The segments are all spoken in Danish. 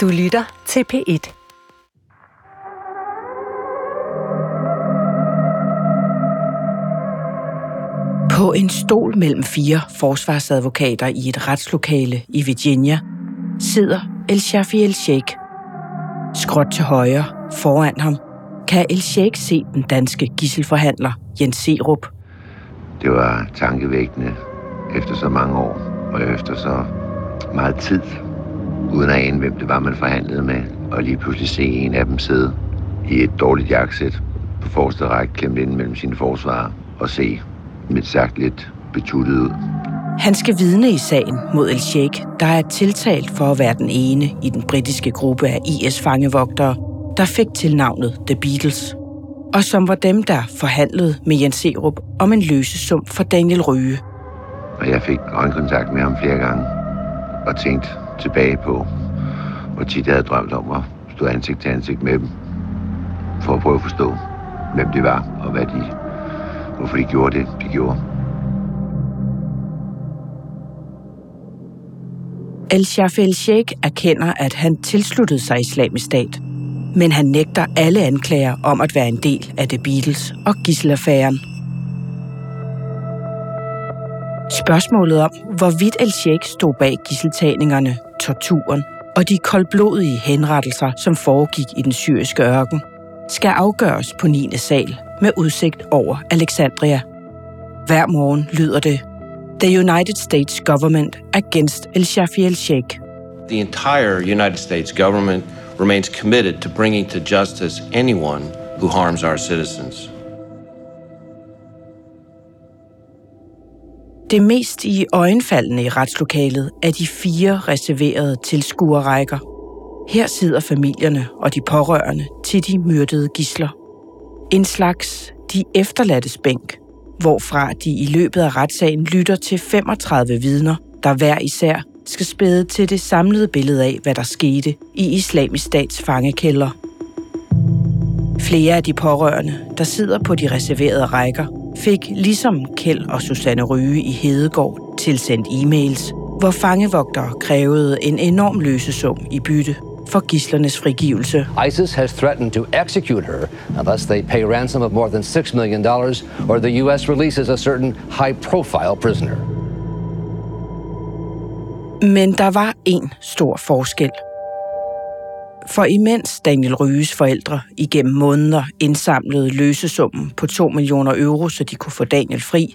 Du lytter til P1. På en stol mellem fire forsvarsadvokater i et retslokale i Virginia sidder El Shafi El Sheikh. Skråt til højre, foran ham, kan El Sheikh se den danske gisselforhandler Jens Serup. Det var tankevækkende efter så mange år, og efter så meget tid, uden at ane, hvem det var, man forhandlede med, og lige pludselig se en af dem sidde i et dårligt jakkesæt på forreste række, klemt ind mellem sine forsvarer, og se mit sagt lidt betuttet ud. Han skal vidne i sagen mod El Sheikh, der er tiltalt for at være den ene i den britiske gruppe af IS-fangevogtere, der fik tilnavnet The Beatles, og som var dem, der forhandlede med Jens Serup om en løsesum for Daniel Ryge. Og jeg fik øjenkontakt med ham flere gange, og tænkte tilbage på, hvor tit jeg havde drømt om at stå ansigt til ansigt med dem, for at prøve at forstå, hvem de var, og hvad de, hvorfor de gjorde det, de gjorde. El-Shaf el-Sheikh erkender, at han tilsluttede sig islamisk stat, men han nægter alle anklager om at være en del af The Beatles og gisselaffæren. Spørgsmålet om, hvorvidt El-Sheikh stod bag gisseltagningerne, torturen og de koldblodige henrettelser, som foregik i den syriske ørken, skal afgøres på 9. sal med udsigt over Alexandria. Hver morgen lyder det, The United States government against al-Shafi al-Sheikh. The entire United States government remains committed to bringing to justice anyone who harms our citizens. Det mest i øjenfaldende i retslokalet er de fire reserverede tilskuerrækker. Her sidder familierne og de pårørende til de myrdede gisler. En slags de efterladtes bænk, hvorfra de i løbet af retssagen lytter til 35 vidner, der hver især skal spæde til det samlede billede af, hvad der skete i islamisk stats fangekælder. Flere af de pårørende, der sidder på de reserverede rækker, fik ligesom Kjeld og Susanne Ryge i Hedegaard tilsendt e-mails, hvor fangevogtere krævede en enorm løsesum i bytte for gislernes frigivelse. ISIS has threatened to execute her unless they pay ransom of more than $6 million or the U.S. releases a certain high-profile prisoner. Men der var en stor forskel. For imens Daniel Ryges forældre igennem måneder indsamlede løsesummen på 2 millioner euro, så de kunne få Daniel fri,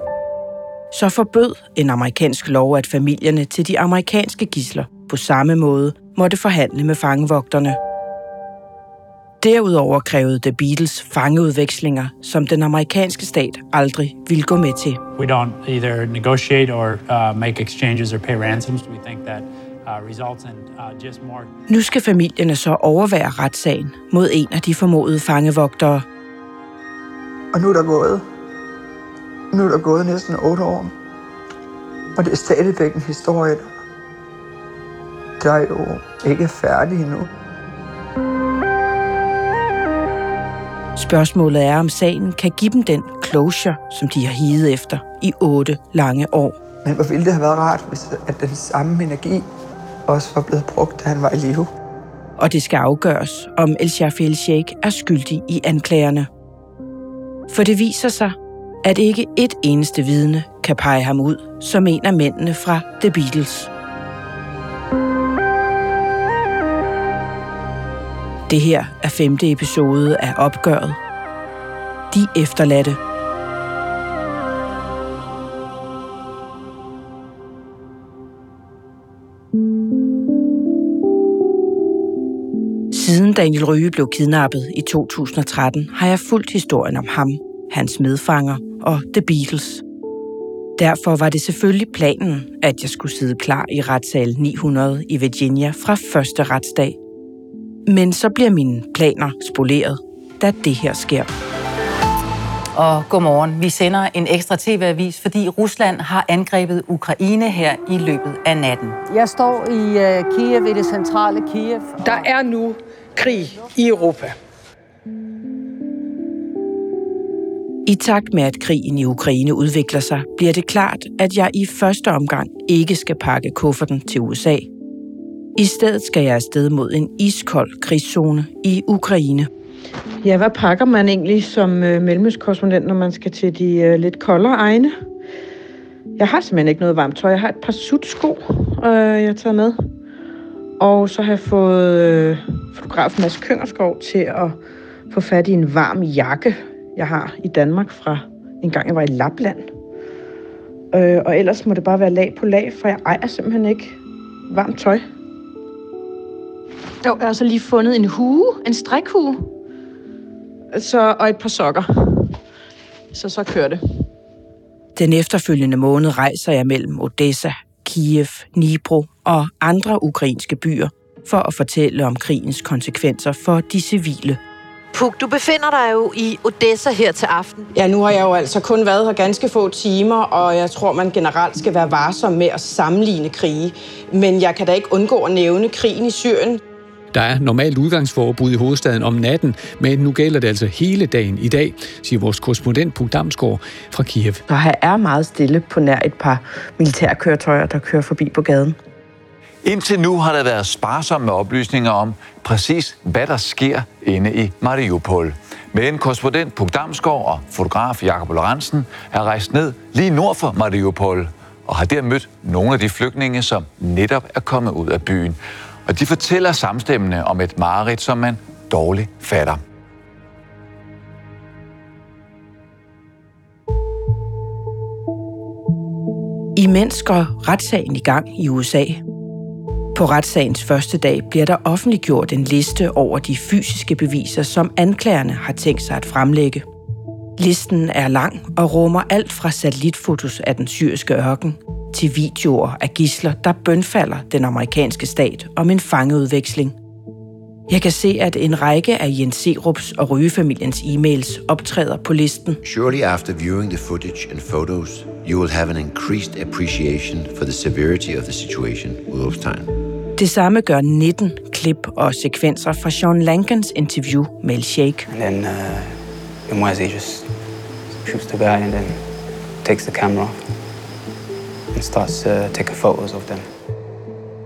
så forbød en amerikansk lov, at familierne til de amerikanske gisler på samme måde måtte forhandle med fangevogterne. Derudover krævede The Beatles fangeudvekslinger, som den amerikanske stat aldrig ville gå med til. We don't either negotiate or uh, make exchanges or pay ransoms. We think that uh, uh. Nu skal familierne så overvære retssagen mod en af de formodede fangevogtere. Og nu er der gået. Nu er der gået næsten otte år. Og det er stadigvæk en historie, der er jo ikke færdig endnu. Spørgsmålet er, om sagen kan give dem den closure, som de har higet efter i otte lange år. Men hvor ville det have været rart, hvis at den samme energi også var blevet brugt, da han var i live. Og det skal afgøres, om El Shafi El Sheikh er skyldig i anklagerne. For det viser sig, at ikke et eneste vidne kan pege ham ud som en af mændene fra The Beatles. Det her er femte episode af Opgøret. De efterladte. Daniel Ryge blev kidnappet i 2013, har jeg fulgt historien om ham, hans medfanger og The Beatles. Derfor var det selvfølgelig planen, at jeg skulle sidde klar i retssal 900 i Virginia fra første retsdag. Men så bliver mine planer spoleret, da det her sker. Og godmorgen. Vi sender en ekstra tv-avis, fordi Rusland har angrebet Ukraine her i løbet af natten. Jeg står i uh, Kiev, i det centrale Kiev. Der er nu krig i Europa. I takt med, at krigen i Ukraine udvikler sig, bliver det klart, at jeg i første omgang ikke skal pakke kufferten til USA. I stedet skal jeg afsted mod en iskold krigszone i Ukraine. Ja, hvad pakker man egentlig som øh, mellemøstkorrespondent, når man skal til de øh, lidt koldere egne? Jeg har simpelthen ikke noget varmt tøj. Jeg har et par sutsko, øh, jeg har taget med. Og så har jeg fået øh, fotograf Mads Køngerskov til at få fat i en varm jakke, jeg har i Danmark fra en gang jeg var i Lapland. Øh, og ellers må det bare være lag på lag, for jeg ejer simpelthen ikke varmt tøj. Jo, jeg har så lige fundet en hue, en strikhue. Så, og et par sokker. Så så kører det. Den efterfølgende måned rejser jeg mellem Odessa, Kiev, Dnipro og andre ukrainske byer for at fortælle om krigens konsekvenser for de civile. Puk, du befinder dig jo i Odessa her til aften. Ja, nu har jeg jo altså kun været her ganske få timer, og jeg tror, man generelt skal være varsom med at sammenligne krige. Men jeg kan da ikke undgå at nævne krigen i Syrien. Der er normalt udgangsforbud i hovedstaden om natten, men nu gælder det altså hele dagen i dag, siger vores korrespondent Puk Damsgaard fra Kiev. Der er meget stille på nær et par militærkøretøjer, der kører forbi på gaden. Indtil nu har der været sparsomme med oplysninger om præcis, hvad der sker inde i Mariupol. Men korrespondent Puk Damsgaard og fotograf Jakob Lorentzen er rejst ned lige nord for Mariupol og har der mødt nogle af de flygtninge, som netop er kommet ud af byen. Og de fortæller samstemmende om et mareridt, som man dårligt fatter. Imens går retssagen i gang i USA. På retssagens første dag bliver der offentliggjort en liste over de fysiske beviser, som anklagerne har tænkt sig at fremlægge. Listen er lang og rummer alt fra satellitfotos af den syriske ørken til videoer af gisler, der bønfalder den amerikanske stat om en fangeudveksling. Jeg kan se, at en række af Jens Serups og Røgefamiliens e-mails optræder på listen. Surely after viewing the footage and photos, you will have an increased appreciation for the severity of the situation, Wolfstein. Det samme gør 19 klip og sekvenser fra Sean Lankens interview med El Sheikh. And then uh, Imwazi just shoots the guy and then takes the camera and starts uh, taking photos of them.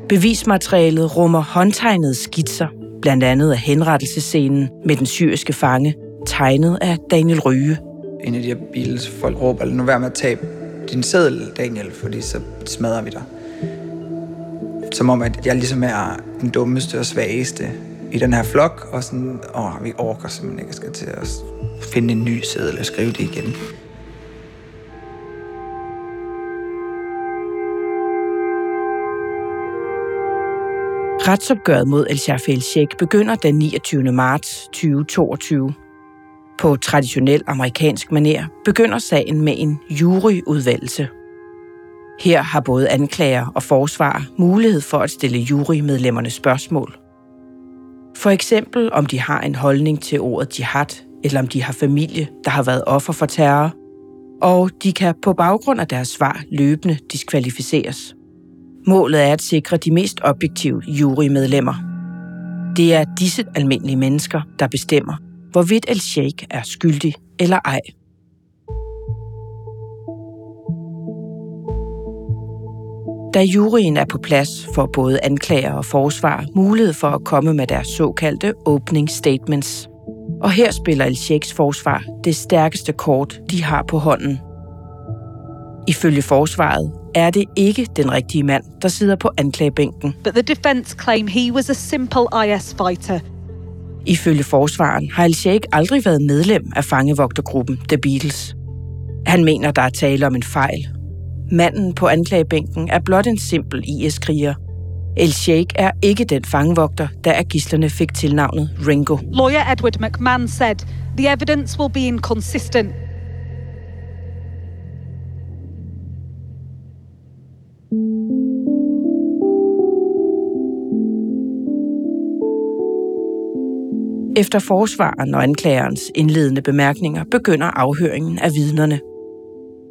Bevismaterialet rummer håndtegnede skitser, blandt andet af henrettelsescenen med den syriske fange, tegnet af Daniel Ryge. En af de her Beatles folk råber, nu vær med at tage din sædel, Daniel, fordi så smadrer vi dig. Som om, at jeg ligesom er den dummeste og svageste i den her flok, og sådan, åh, vi orker simpelthen ikke, at skal til at finde en ny sædel og skrive det igen. Retsopgøret mod El Shafel Sheikh begynder den 29. marts 2022. På traditionel amerikansk maner begynder sagen med en juryudvalgelse. Her har både anklager og forsvar mulighed for at stille jurymedlemmerne spørgsmål. For eksempel om de har en holdning til ordet jihad, eller om de har familie, der har været offer for terror, og de kan på baggrund af deres svar løbende diskvalificeres. Målet er at sikre de mest objektive jurymedlemmer. Det er disse almindelige mennesker, der bestemmer, hvorvidt El-Sheikh er skyldig eller ej. Da juryen er på plads, får både anklager og forsvar mulighed for at komme med deres såkaldte opening statements. Og her spiller El-Sheikhs forsvar det stærkeste kort, de har på hånden. Ifølge forsvaret er det ikke den rigtige mand, der sidder på anklagebænken. But the defense claim he was a simple IS fighter. Ifølge forsvaren har El-Sheikh aldrig været medlem af fangevogtergruppen The Beatles. Han mener, der er tale om en fejl. Manden på anklagebænken er blot en simpel IS-kriger. El-Sheikh er ikke den fangevogter, der af gislerne fik tilnavnet Ringo. Lawyer Edward McMahon said, the evidence will be inconsistent. Efter forsvaren og anklagerens indledende bemærkninger begynder afhøringen af vidnerne.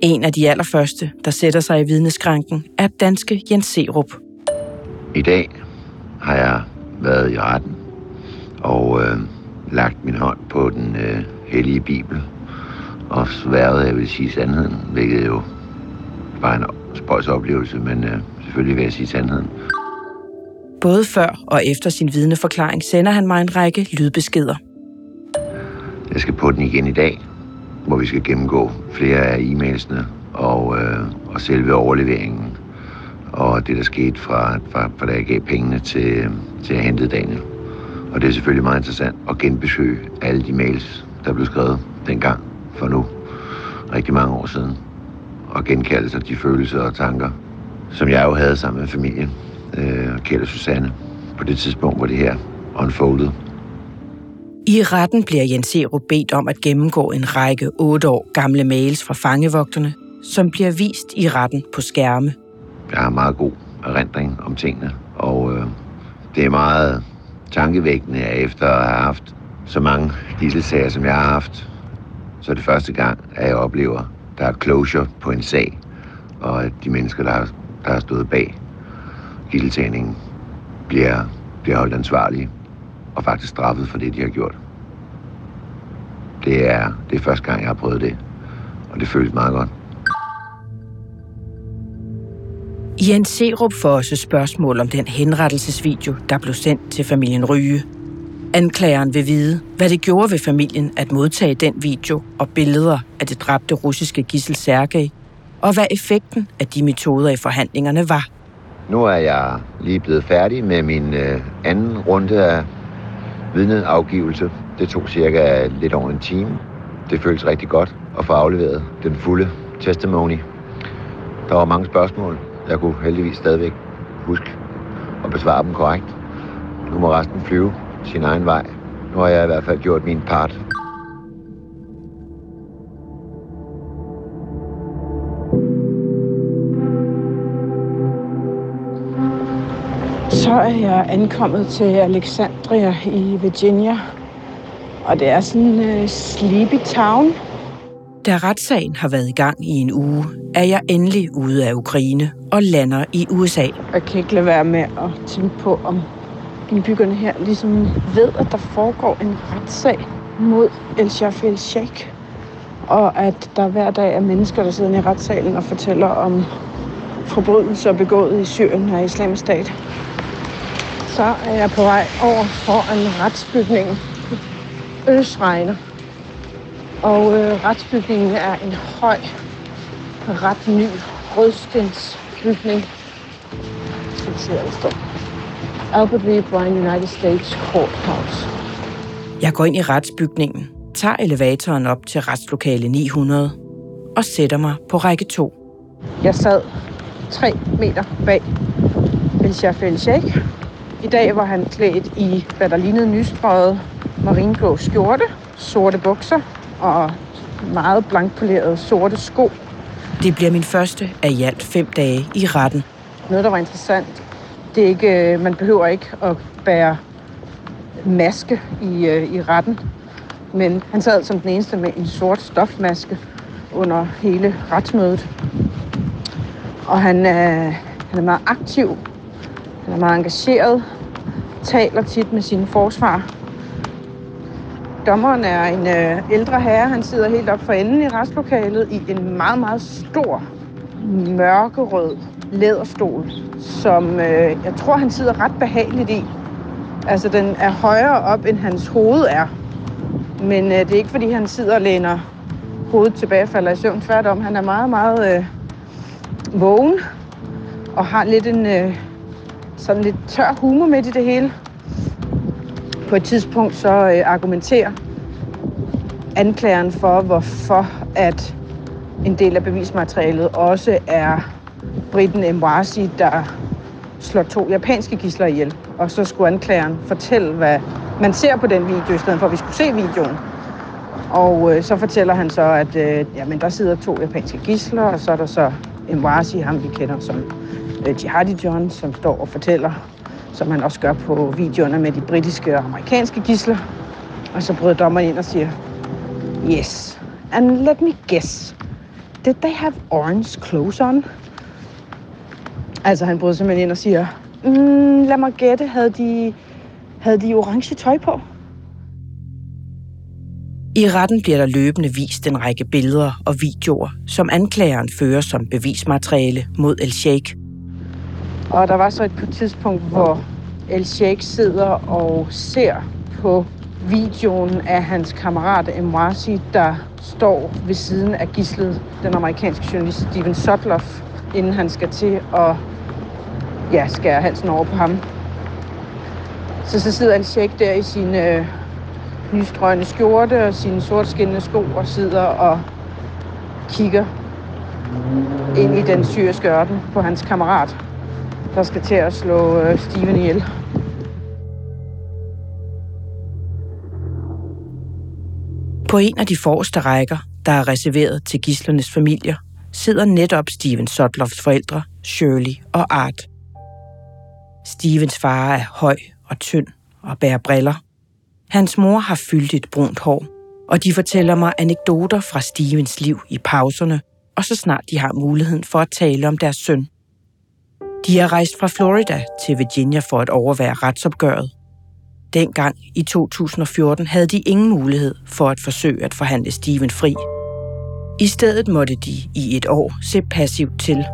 En af de allerførste, der sætter sig i vidneskranken, er danske Jens Serup. I dag har jeg været i retten og øh, lagt min hånd på den øh, hellige bibel og sværet, jeg vil sige sandheden, hvilket jo var en spøjs oplevelse, men øh, selvfølgelig vil jeg sige sandheden. Både før og efter sin vidneforklaring sender han mig en række lydbeskeder. Jeg skal på den igen i dag, hvor vi skal gennemgå flere af e-mailsene og, øh, og selve overleveringen og det, der skete fra, fra, fra da jeg gav pengene til, til at hente Daniel. Og det er selvfølgelig meget interessant at genbesøge alle de mails, der blev skrevet dengang for nu rigtig mange år siden. Og genkalde sig de følelser og tanker, som jeg jo havde sammen med familien, øh, Kjell og Susanne, på det tidspunkt, hvor det her unfolded. I retten bliver Jens Erup bedt om at gennemgå en række otte år gamle mails fra fangevogterne, som bliver vist i retten på skærme. Jeg har meget god erindring om tingene, og øh, det er meget tankevækkende, at efter at have haft så mange gisselsager, som jeg har haft, så er det første gang, at jeg oplever, der er closure på en sag, og at de mennesker, der har, der har stået bag gidseltagningen, bliver, bliver holdt ansvarlige og faktisk straffet for det, de har gjort. Det er, det er første gang, jeg har prøvet det, og det føles meget godt. Jens Serup får også spørgsmål om den henrettelsesvideo, der blev sendt til familien Ryge. Anklageren vil vide, hvad det gjorde ved familien at modtage den video og billeder af det dræbte russiske gissel Sergej, og hvad effekten af de metoder i forhandlingerne var. Nu er jeg lige blevet færdig med min øh, anden runde af vidneafgivelse. Det tog cirka lidt over en time. Det føles rigtig godt at få afleveret den fulde testimony. Der var mange spørgsmål. Jeg kunne heldigvis stadigvæk huske at besvare dem korrekt. Nu må resten flyve sin egen vej. Nu har jeg i hvert fald gjort min part. Så er jeg ankommet til Alexandria i Virginia. Og det er sådan en uh, sleepy town. Da retssagen har været i gang i en uge, er jeg endelig ude af Ukraine og lander i USA. Jeg kan ikke lade være med at tænke på, om indbyggerne her ligesom ved, at der foregår en retssag mod El Shaf El Sheikh. Og at der hver dag er mennesker, der sidder i retssalen og fortæller om forbrydelser begået i Syrien af islamisk stat. Så er jeg på vej over foran retsbygningen. Øsregner. Og øh, retsbygningen er en høj, ret ny rødstensbygning. Se, hvad der står. Albert V. Bryan United States Courthouse. Jeg går ind i retsbygningen, tager elevatoren op til retslokale 900 og sætter mig på række 2. Jeg sad 3 meter bag El Shaf El Sheikh. I dag var han klædt i, hvad der lignede nystrøget marineblå skjorte, sorte bukser og meget blankpolerede sorte sko. Det bliver min første af i alt fem dage i retten. Noget, der var interessant, det er ikke, man behøver ikke at bære maske i, øh, i retten. Men han sad som den eneste med en sort stofmaske under hele retsmødet. Og han er, han er meget aktiv, han er meget engageret, taler tit med sine forsvar. Dommeren er en øh, ældre herre. Han sidder helt op for enden i retslokalet i en meget, meget stor, mørkerød læderstol, som øh, jeg tror, han sidder ret behageligt i. Altså, den er højere op, end hans hoved er. Men øh, det er ikke, fordi han sidder og læner hovedet tilbage og falder i søvn. Tværtom, han er meget, meget øh, vågen og har lidt en øh, sådan lidt tør humor med i det hele. På et tidspunkt så øh, argumenterer anklageren for, hvorfor at en del af bevismaterialet også er Britten Emwasi, der slår to japanske gisler ihjel. Og så skulle anklageren fortælle, hvad man ser på den video, i stedet for at vi skulle se videoen. Og øh, så fortæller han så, at øh, jamen, der sidder to japanske gisler, og så er der så Emwasi, ham vi kender som Øh, Jihadi John, som står og fortæller, som han også gør på videoerne med de britiske og amerikanske gisler. Og så bryder dommeren ind og siger, Yes, and let me guess. Did they have orange clothes on? Altså, han bryder simpelthen ind og siger, mm, lad mig gætte, havde de, havde de orange tøj på? I retten bliver der løbende vist en række billeder og videoer, som anklageren fører som bevismateriale mod El Sheikh. Og der var så et på et tidspunkt, hvor El Sheikh sidder og ser på videoen af hans kammerat Emrasi, der står ved siden af gislet, den amerikanske journalist Steven Sotloff, inden han skal til at ja, skære halsen over på ham. Så så sidder El Sheikh der i sin øh, nystrøgne skjorte og sine sortskinnende sko og sidder og kigger ind i den syriske ørken på hans kammerat, der skal til at slå øh, Steven ihjel. På en af de forreste rækker, der er reserveret til gislernes familier, sidder netop Steven Sotloffs forældre, Shirley og Art. Stevens far er høj og tynd og bærer briller. Hans mor har fyldt et brunt hår, og de fortæller mig anekdoter fra Stevens liv i pauserne, og så snart de har muligheden for at tale om deres søn. De er rejst fra Florida til Virginia for at overvære retsopgøret. Dengang i 2014 havde de ingen mulighed for at forsøge at forhandle Steven fri. I stedet måtte de i et år se passivt til.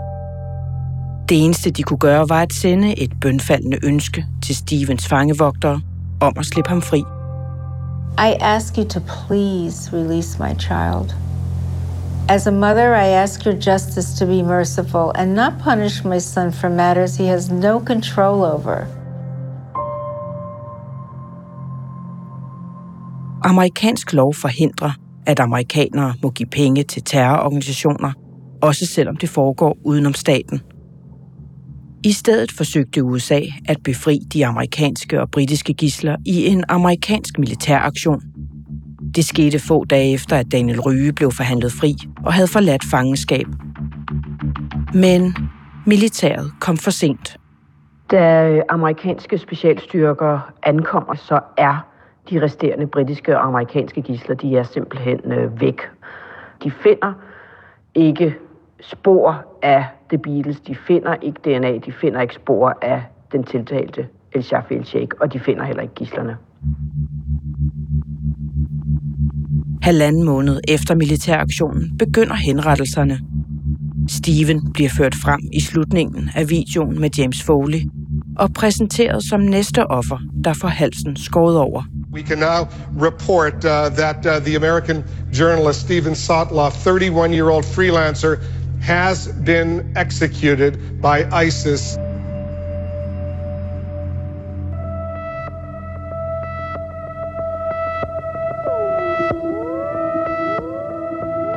Det eneste, de kunne gøre, var at sende et bønfaldende ønske til Stevens fangevogtere om at slippe ham fri. I ask you to please release my child. As a mother, I ask your justice to be merciful and not punish my son for matters he has no control over. Amerikansk lov forhindrer, at amerikanere må give penge til terrororganisationer, også selvom det foregår udenom staten. I stedet forsøgte USA at befri de amerikanske og britiske gisler i en amerikansk militæraktion. Det skete få dage efter, at Daniel Ryge blev forhandlet fri og havde forladt fangenskab. Men militæret kom for sent. Da øh, amerikanske specialstyrker ankommer, så er de resterende britiske og amerikanske gisler, de er simpelthen øh, væk. De finder ikke spor af The Beatles, de finder ikke DNA, de finder ikke spor af den tiltalte El Shafi El Sheikh, og de finder heller ikke gislerne. Halvanden måned efter militæraktionen begynder henrettelserne. Steven bliver ført frem i slutningen af videoen med James Foley og præsenteret som næste offer, der får halsen skåret over. We can now report uh, that uh, the American journalist Steven Sotloff, 31-year-old freelancer, has been executed by ISIS.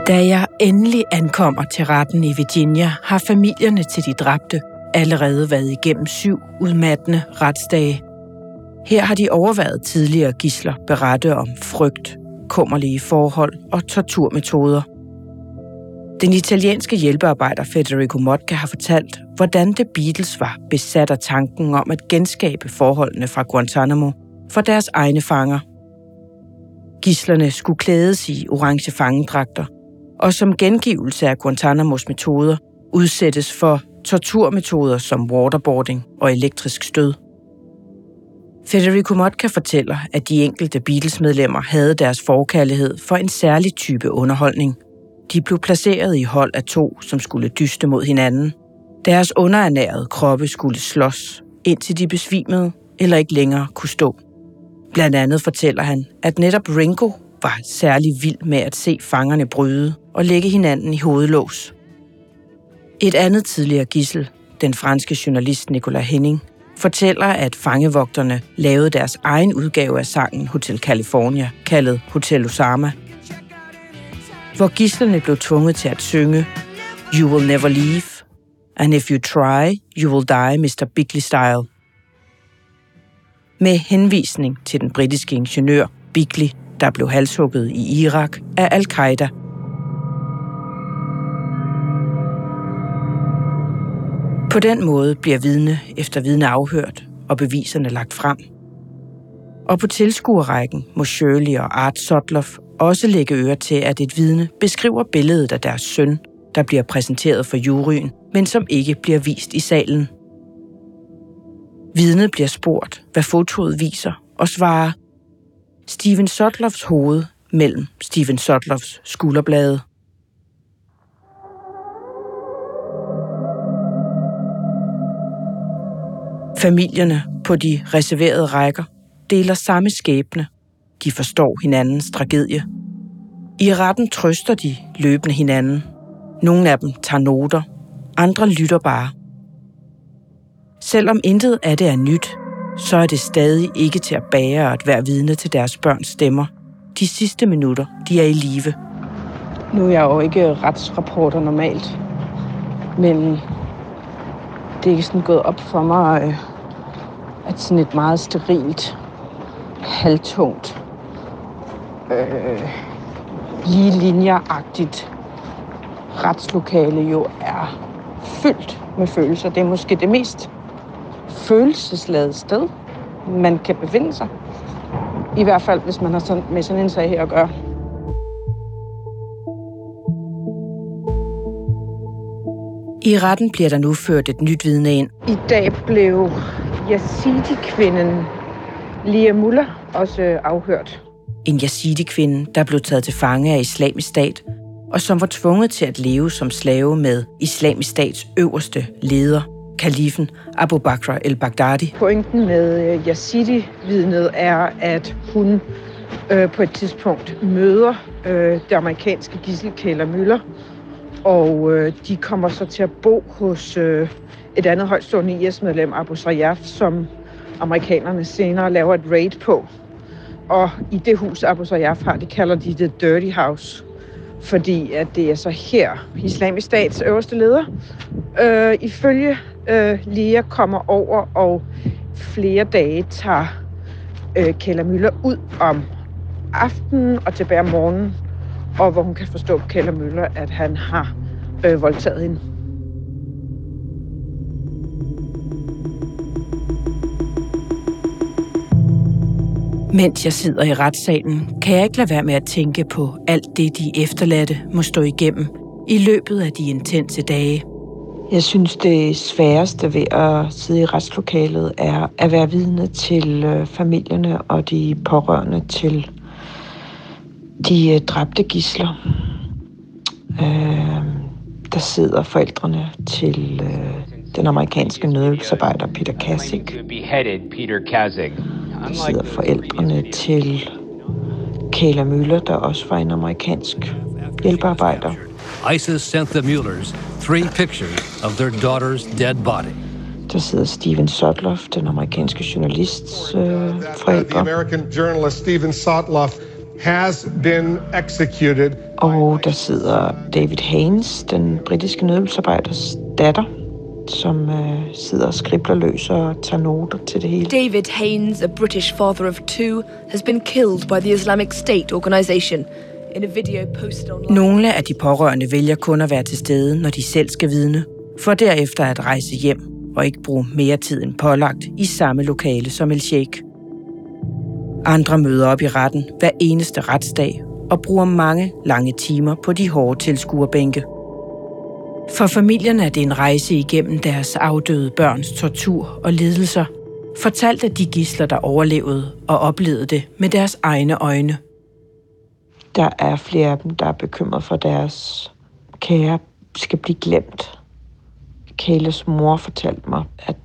Da jeg endelig ankommer til retten i Virginia, har familierne til de dræbte allerede været igennem syv udmattende retsdage. Her har de overvejet tidligere gisler berette om frygt, kummerlige forhold og torturmetoder. Den italienske hjælpearbejder Federico Motka har fortalt, hvordan The Beatles var besat af tanken om at genskabe forholdene fra Guantanamo for deres egne fanger. Gislerne skulle klædes i orange fangedragter, og som gengivelse af Guantanamos metoder udsættes for torturmetoder som waterboarding og elektrisk stød. Federico Motka fortæller, at de enkelte Beatles-medlemmer havde deres forkærlighed for en særlig type underholdning. De blev placeret i hold af to, som skulle dyste mod hinanden. Deres underernærede kroppe skulle slås, indtil de besvimede eller ikke længere kunne stå. Blandt andet fortæller han, at netop Ringo var særlig vild med at se fangerne bryde og lægge hinanden i hovedlås. Et andet tidligere gissel, den franske journalist Nicolas Henning, fortæller, at fangevogterne lavede deres egen udgave af sangen Hotel California, kaldet Hotel Osama, hvor gislerne blev tvunget til at synge You will never leave, and if you try, you will die, Mr. Bigley Style. Med henvisning til den britiske ingeniør Bigley, der blev halshugget i Irak af al-Qaida På den måde bliver vidne efter vidne afhørt og beviserne lagt frem. Og på tilskuerrækken må Shirley og Art Sotloff også lægge øre til, at et vidne beskriver billedet af deres søn, der bliver præsenteret for juryen, men som ikke bliver vist i salen. Vidnet bliver spurgt, hvad fotoet viser, og svarer Steven Sotloffs hoved mellem Steven Sotloffs skulderblade. Familierne på de reserverede rækker deler samme skæbne. De forstår hinandens tragedie. I retten trøster de løbende hinanden. Nogle af dem tager noter, andre lytter bare. Selvom intet af det er nyt, så er det stadig ikke til at bære at være vidne til deres børns stemmer. De sidste minutter, de er i live. Nu er jeg jo ikke retsrapporter normalt, men det er ikke sådan gået op for mig, øh, at sådan et meget sterilt, halvtungt, øh, lige linjeragtigt retslokale jo er fyldt med følelser. Det er måske det mest følelsesladede sted, man kan befinde sig. I hvert fald, hvis man har sådan, med sådan en sag her at gøre. I retten bliver der nu ført et nyt vidne ind. I dag blev Yazidi-kvinden Lia Muller også afhørt. En Yazidi-kvinde, der blev taget til fange af islamisk stat, og som var tvunget til at leve som slave med islamisk stats øverste leder, kalifen Abu Bakr el-Baghdadi. Pointen med øh, Yazidi-vidnet er, at hun øh, på et tidspunkt møder øh, det amerikanske gissel Kayla Møller, og øh, de kommer så til at bo hos øh, et andet højtstående IS-medlem, Abu Sayyaf, som amerikanerne senere laver et raid på. Og i det hus, Abu Sayyaf har, det kalder de The Dirty House fordi at det er så her, islamisk stats øverste leder, øh, ifølge øh, Lea, kommer over og flere dage tager øh, Kella Møller ud om aftenen og tilbage om morgenen, og hvor hun kan forstå på Kella Møller, at han har øh, voldtaget hende. Mens jeg sidder i retssalen, kan jeg ikke lade være med at tænke på alt det, de efterladte må stå igennem i løbet af de intense dage. Jeg synes, det sværeste ved at sidde i retslokalet er at være vidne til øh, familierne og de pårørende til de øh, dræbte gisler. Øh, der sidder forældrene til den amerikanske nødhjælpsarbejder Peter Kasich. Peter Kasich. Der sidder forældrene til Kayla Møller, der også var en amerikansk hjælpearbejder. ISIS sent the Muellers three pictures of their daughter's dead body. Der sidder Steven Sotloff, den amerikanske journalists øh, forældre. The American journalist Steven Sotloff has been executed. Og der sidder David Haynes, den britiske nødhjælpsarbejders datter som øh, sidder og skribler løs og tager noter til det hele. David Haynes, a British father of two, has been killed by the Islamic State organization. In a video posted online. Nogle af de pårørende vælger kun at være til stede, når de selv skal vidne, for derefter at rejse hjem og ikke bruge mere tid end pålagt i samme lokale som El Sheikh. Andre møder op i retten hver eneste retsdag og bruger mange lange timer på de hårde tilskuerbænke. For familierne er det en rejse igennem deres afdøde børns tortur og lidelser, fortalt af de gisler, der overlevede og oplevede det med deres egne øjne. Der er flere af dem, der er bekymret for deres kære skal blive glemt. Kayles mor fortalte mig, at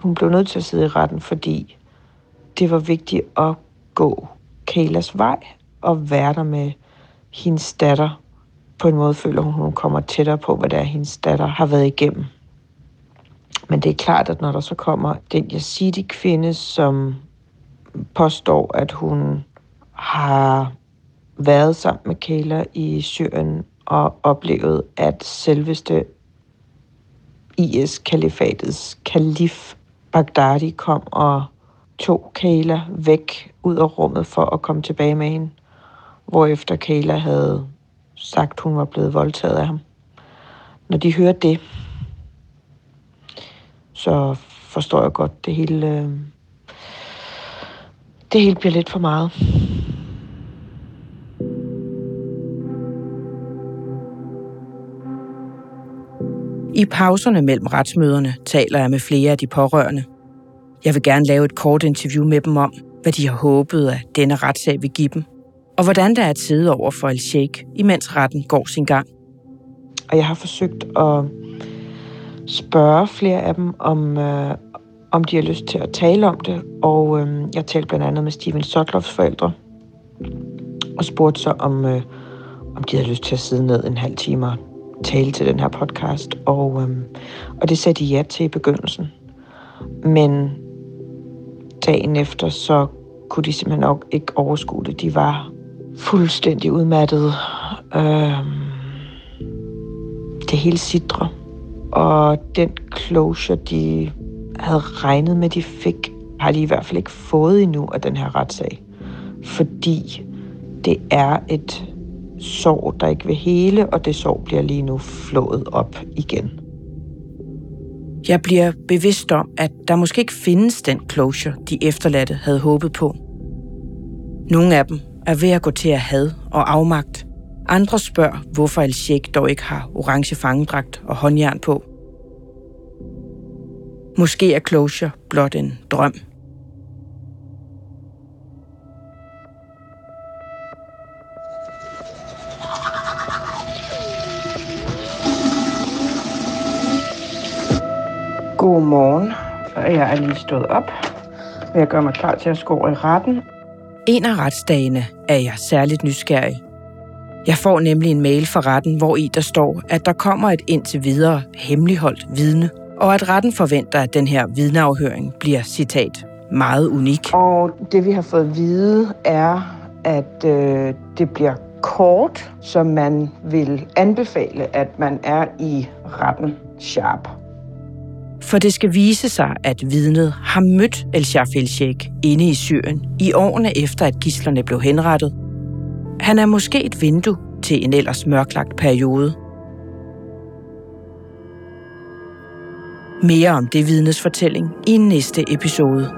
hun blev nødt til at sidde i retten, fordi det var vigtigt at gå Kalas vej og være der med hendes datter på en måde føler hun, hun kommer tættere på, hvad det er, hendes datter har været igennem. Men det er klart, at når der så kommer den Yazidi-kvinde, som påstår, at hun har været sammen med Kayla i Syrien og oplevet, at selveste IS-kalifatets kalif Baghdadi kom og tog Kayla væk ud af rummet for at komme tilbage med hende, hvorefter Kayla havde sagt, hun var blevet voldtaget af ham. Når de hører det, så forstår jeg godt, det hele, øh, det hele bliver lidt for meget. I pauserne mellem retsmøderne taler jeg med flere af de pårørende. Jeg vil gerne lave et kort interview med dem om, hvad de har håbet, at denne retssag vil give dem – og hvordan der er at sidde over for Al-Sheikh, imens retten går sin gang. Og jeg har forsøgt at spørge flere af dem, om, øh, om de har lyst til at tale om det. Og øh, jeg talte blandt andet med Steven Sotloffs forældre og spurgte så, om, øh, om de havde lyst til at sidde ned en halv time og tale til den her podcast. Og, øh, og det sagde de ja til i begyndelsen. Men dagen efter, så kunne de simpelthen nok ikke overskue det. De var fuldstændig udmattet. Øh, det hele sidder. Og den closure, de havde regnet med, de fik, har de i hvert fald ikke fået endnu af den her retssag. Fordi det er et sorg, der ikke vil hele, og det sorg bliver lige nu flået op igen. Jeg bliver bevidst om, at der måske ikke findes den closure, de efterladte havde håbet på. Nogle af dem er ved at gå til at had og afmagt. Andre spørger, hvorfor El Sheikh dog ikke har orange fangedragt og håndjern på. Måske er closure blot en drøm. Godmorgen. Jeg er lige stået op. Jeg gør mig klar til at skåre i retten. En af retsdagene er jeg særligt nysgerrig. Jeg får nemlig en mail fra retten, hvor i der står, at der kommer et indtil videre hemmeligholdt vidne, og at retten forventer, at den her vidneafhøring bliver, citat, meget unik. Og det vi har fået at vide er, at øh, det bliver kort, som man vil anbefale, at man er i retten sharp. For det skal vise sig, at vidnet har mødt El Shafel Sheikh inde i Syrien i årene efter, at gislerne blev henrettet. Han er måske et vindue til en ellers mørklagt periode. Mere om det vidnes fortælling i næste episode.